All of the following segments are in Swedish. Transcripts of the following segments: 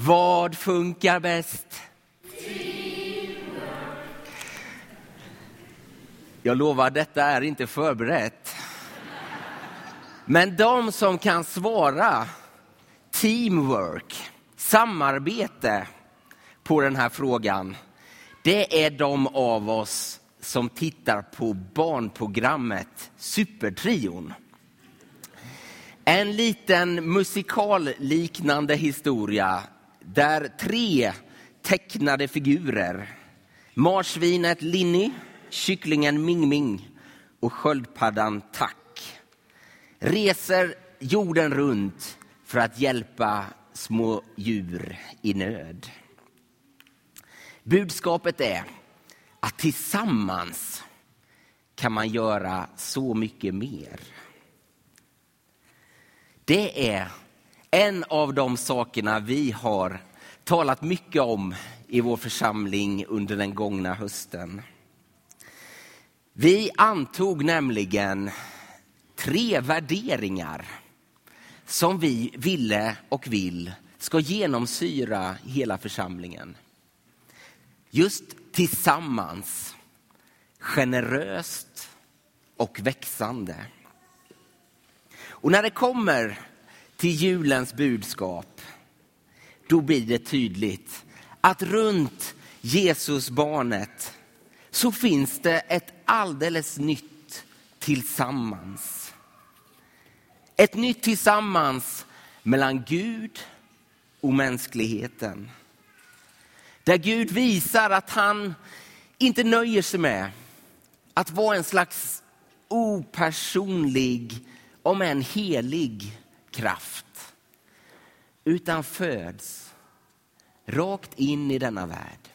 Vad funkar bäst? Jag lovar, detta är inte förberett. Men de som kan svara teamwork, samarbete på den här frågan, det är de av oss som tittar på barnprogrammet Supertrion. En liten musikalliknande historia där tre tecknade figurer, marsvinet Linny, kycklingen Ming Ming och sköldpaddan Tack, reser jorden runt för att hjälpa små djur i nöd. Budskapet är att tillsammans kan man göra så mycket mer. Det är en av de sakerna vi har talat mycket om i vår församling under den gångna hösten. Vi antog nämligen tre värderingar som vi ville och vill ska genomsyra hela församlingen. Just tillsammans, generöst och växande. Och när det kommer till julens budskap, då blir det tydligt att runt Jesus barnet så finns det ett alldeles nytt tillsammans. Ett nytt tillsammans mellan Gud och mänskligheten. Där Gud visar att han inte nöjer sig med att vara en slags opersonlig, om än helig kraft. Utan föds rakt in i denna värld.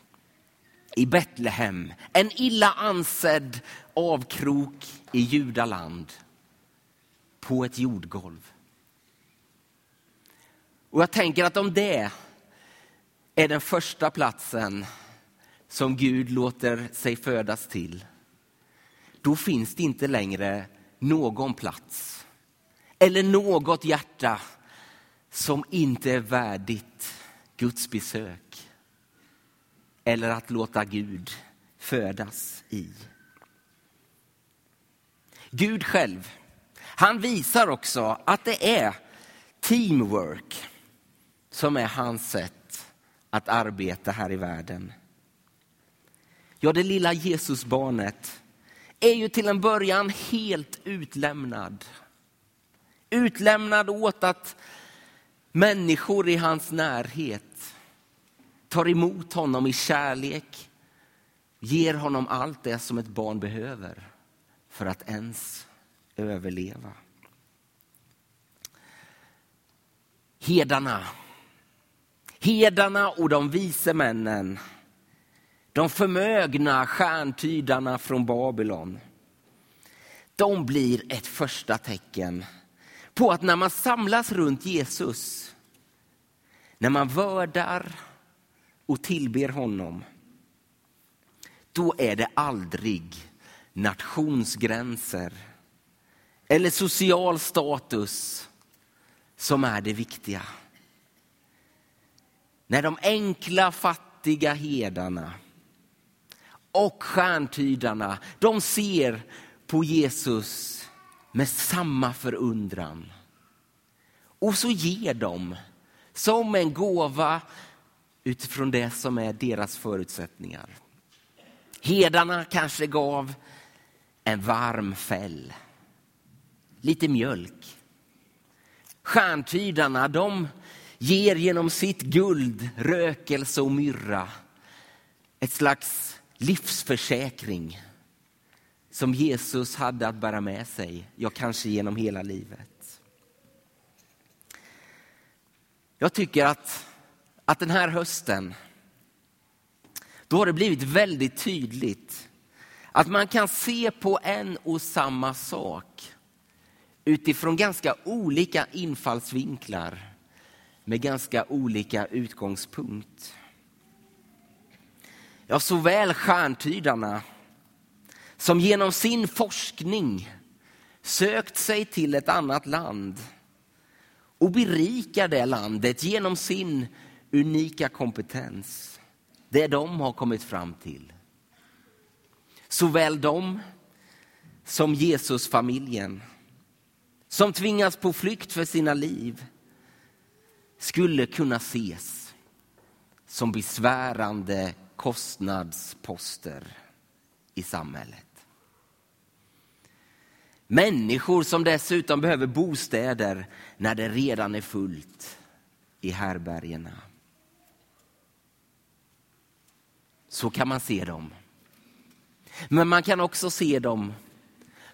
I Betlehem, en illa ansedd avkrok i judaland. På ett jordgolv. Och jag tänker att om det är den första platsen som Gud låter sig födas till, då finns det inte längre någon plats eller något hjärta som inte är värdigt Guds besök eller att låta Gud födas i. Gud själv, han visar också att det är teamwork som är hans sätt att arbeta här i världen. Ja, det lilla Jesusbarnet är ju till en början helt utlämnad. Utlämnad åt att människor i hans närhet tar emot honom i kärlek, ger honom allt det som ett barn behöver för att ens överleva. Hedarna, hedarna och de vise männen, de förmögna stjärntydarna från Babylon. De blir ett första tecken på att när man samlas runt Jesus, när man vördar och tillber honom, då är det aldrig nationsgränser eller social status som är det viktiga. När de enkla fattiga hedarna och stjärntydarna, de ser på Jesus med samma förundran. Och så ger de som en gåva utifrån det som är deras förutsättningar. Hedarna kanske gav en varm fäll, lite mjölk. Stjärntydarna de ger genom sitt guld, rökelse och myrra ett slags livsförsäkring som Jesus hade att bära med sig, ja kanske genom hela livet. Jag tycker att, att den här hösten, då har det blivit väldigt tydligt att man kan se på en och samma sak utifrån ganska olika infallsvinklar med ganska olika utgångspunkt. Ja, såväl stjärntydarna som genom sin forskning sökt sig till ett annat land och berikar det landet genom sin unika kompetens, det de har kommit fram till. Såväl de som Jesusfamiljen, som tvingas på flykt för sina liv, skulle kunna ses som besvärande kostnadsposter i samhället. Människor som dessutom behöver bostäder när det redan är fullt i härbergena. Så kan man se dem. Men man kan också se dem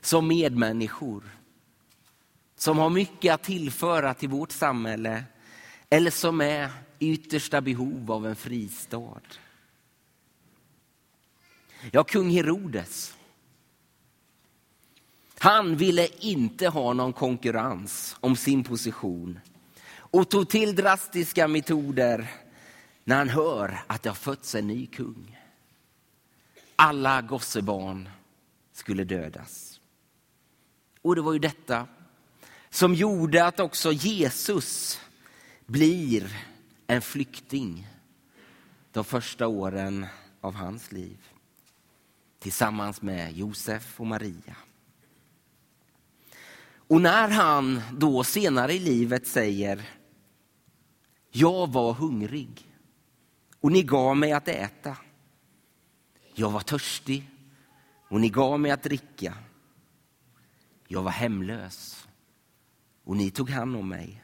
som medmänniskor som har mycket att tillföra till vårt samhälle eller som är i yttersta behov av en fristad. Ja, kung Herodes. Han ville inte ha någon konkurrens om sin position och tog till drastiska metoder när han hör att det har fötts en ny kung. Alla gossebarn skulle dödas. Och det var ju detta som gjorde att också Jesus blir en flykting de första åren av hans liv. Tillsammans med Josef och Maria. Och när han då senare i livet säger Jag var hungrig och ni gav mig att äta. Jag var törstig och ni gav mig att dricka. Jag var hemlös och ni tog hand om mig.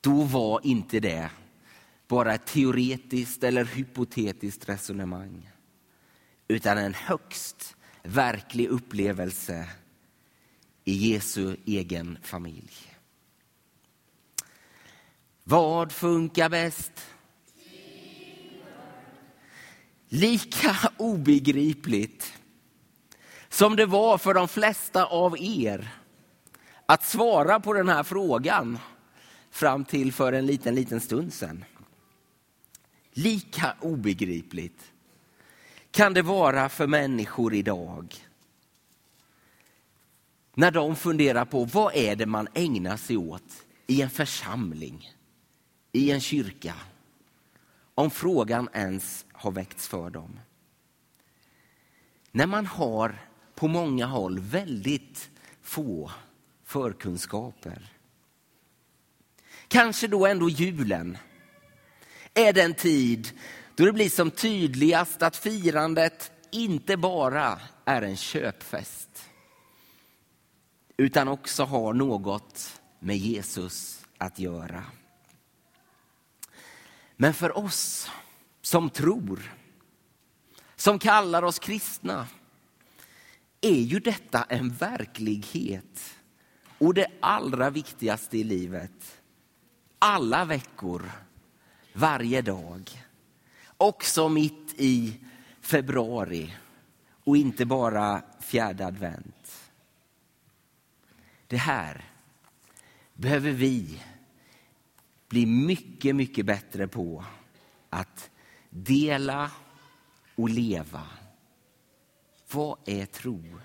Då var inte det bara ett teoretiskt eller hypotetiskt resonemang utan en högst verklig upplevelse i Jesu egen familj. Vad funkar bäst? Lika obegripligt som det var för de flesta av er att svara på den här frågan fram till för en liten, liten stund sedan. Lika obegripligt kan det vara för människor idag när de funderar på vad är det man ägnar sig åt i en församling, i en kyrka, om frågan ens har väckts för dem. När man har på många håll väldigt få förkunskaper. Kanske då ändå julen är den tid då det blir som tydligast att firandet inte bara är en köpfest utan också har något med Jesus att göra. Men för oss som tror, som kallar oss kristna, är ju detta en verklighet och det allra viktigaste i livet. Alla veckor, varje dag. Också mitt i februari och inte bara fjärde advent. Det här behöver vi bli mycket, mycket bättre på att dela och leva. Vad är tro?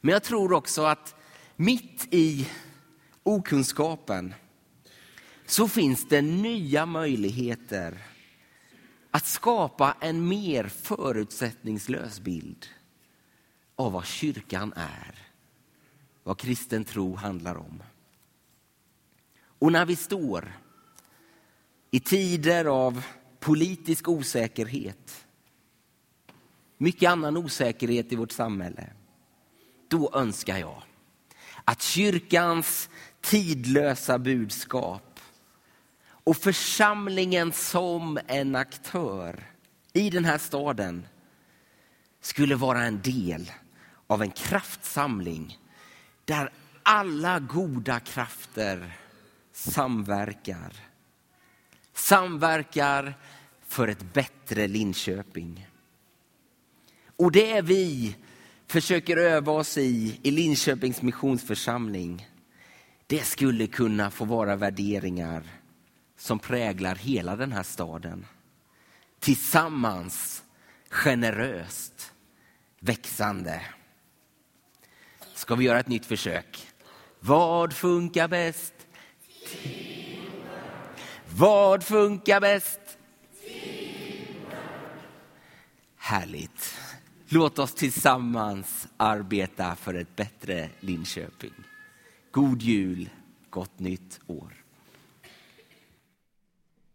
Men jag tror också att mitt i okunskapen så finns det nya möjligheter att skapa en mer förutsättningslös bild av vad kyrkan är, vad kristen tro handlar om. Och när vi står i tider av politisk osäkerhet, mycket annan osäkerhet i vårt samhälle, då önskar jag att kyrkans tidlösa budskap och församlingen som en aktör i den här staden skulle vara en del av en kraftsamling där alla goda krafter samverkar. Samverkar för ett bättre Linköping. Och det är vi försöker öva oss i, i Linköpings missionsförsamling, det skulle kunna få vara värderingar som präglar hela den här staden. Tillsammans, generöst, växande. Ska vi göra ett nytt försök? Vad funkar bäst? Vad funkar bäst? Härligt. Låt oss tillsammans arbeta för ett bättre Linköping. God jul, gott nytt år.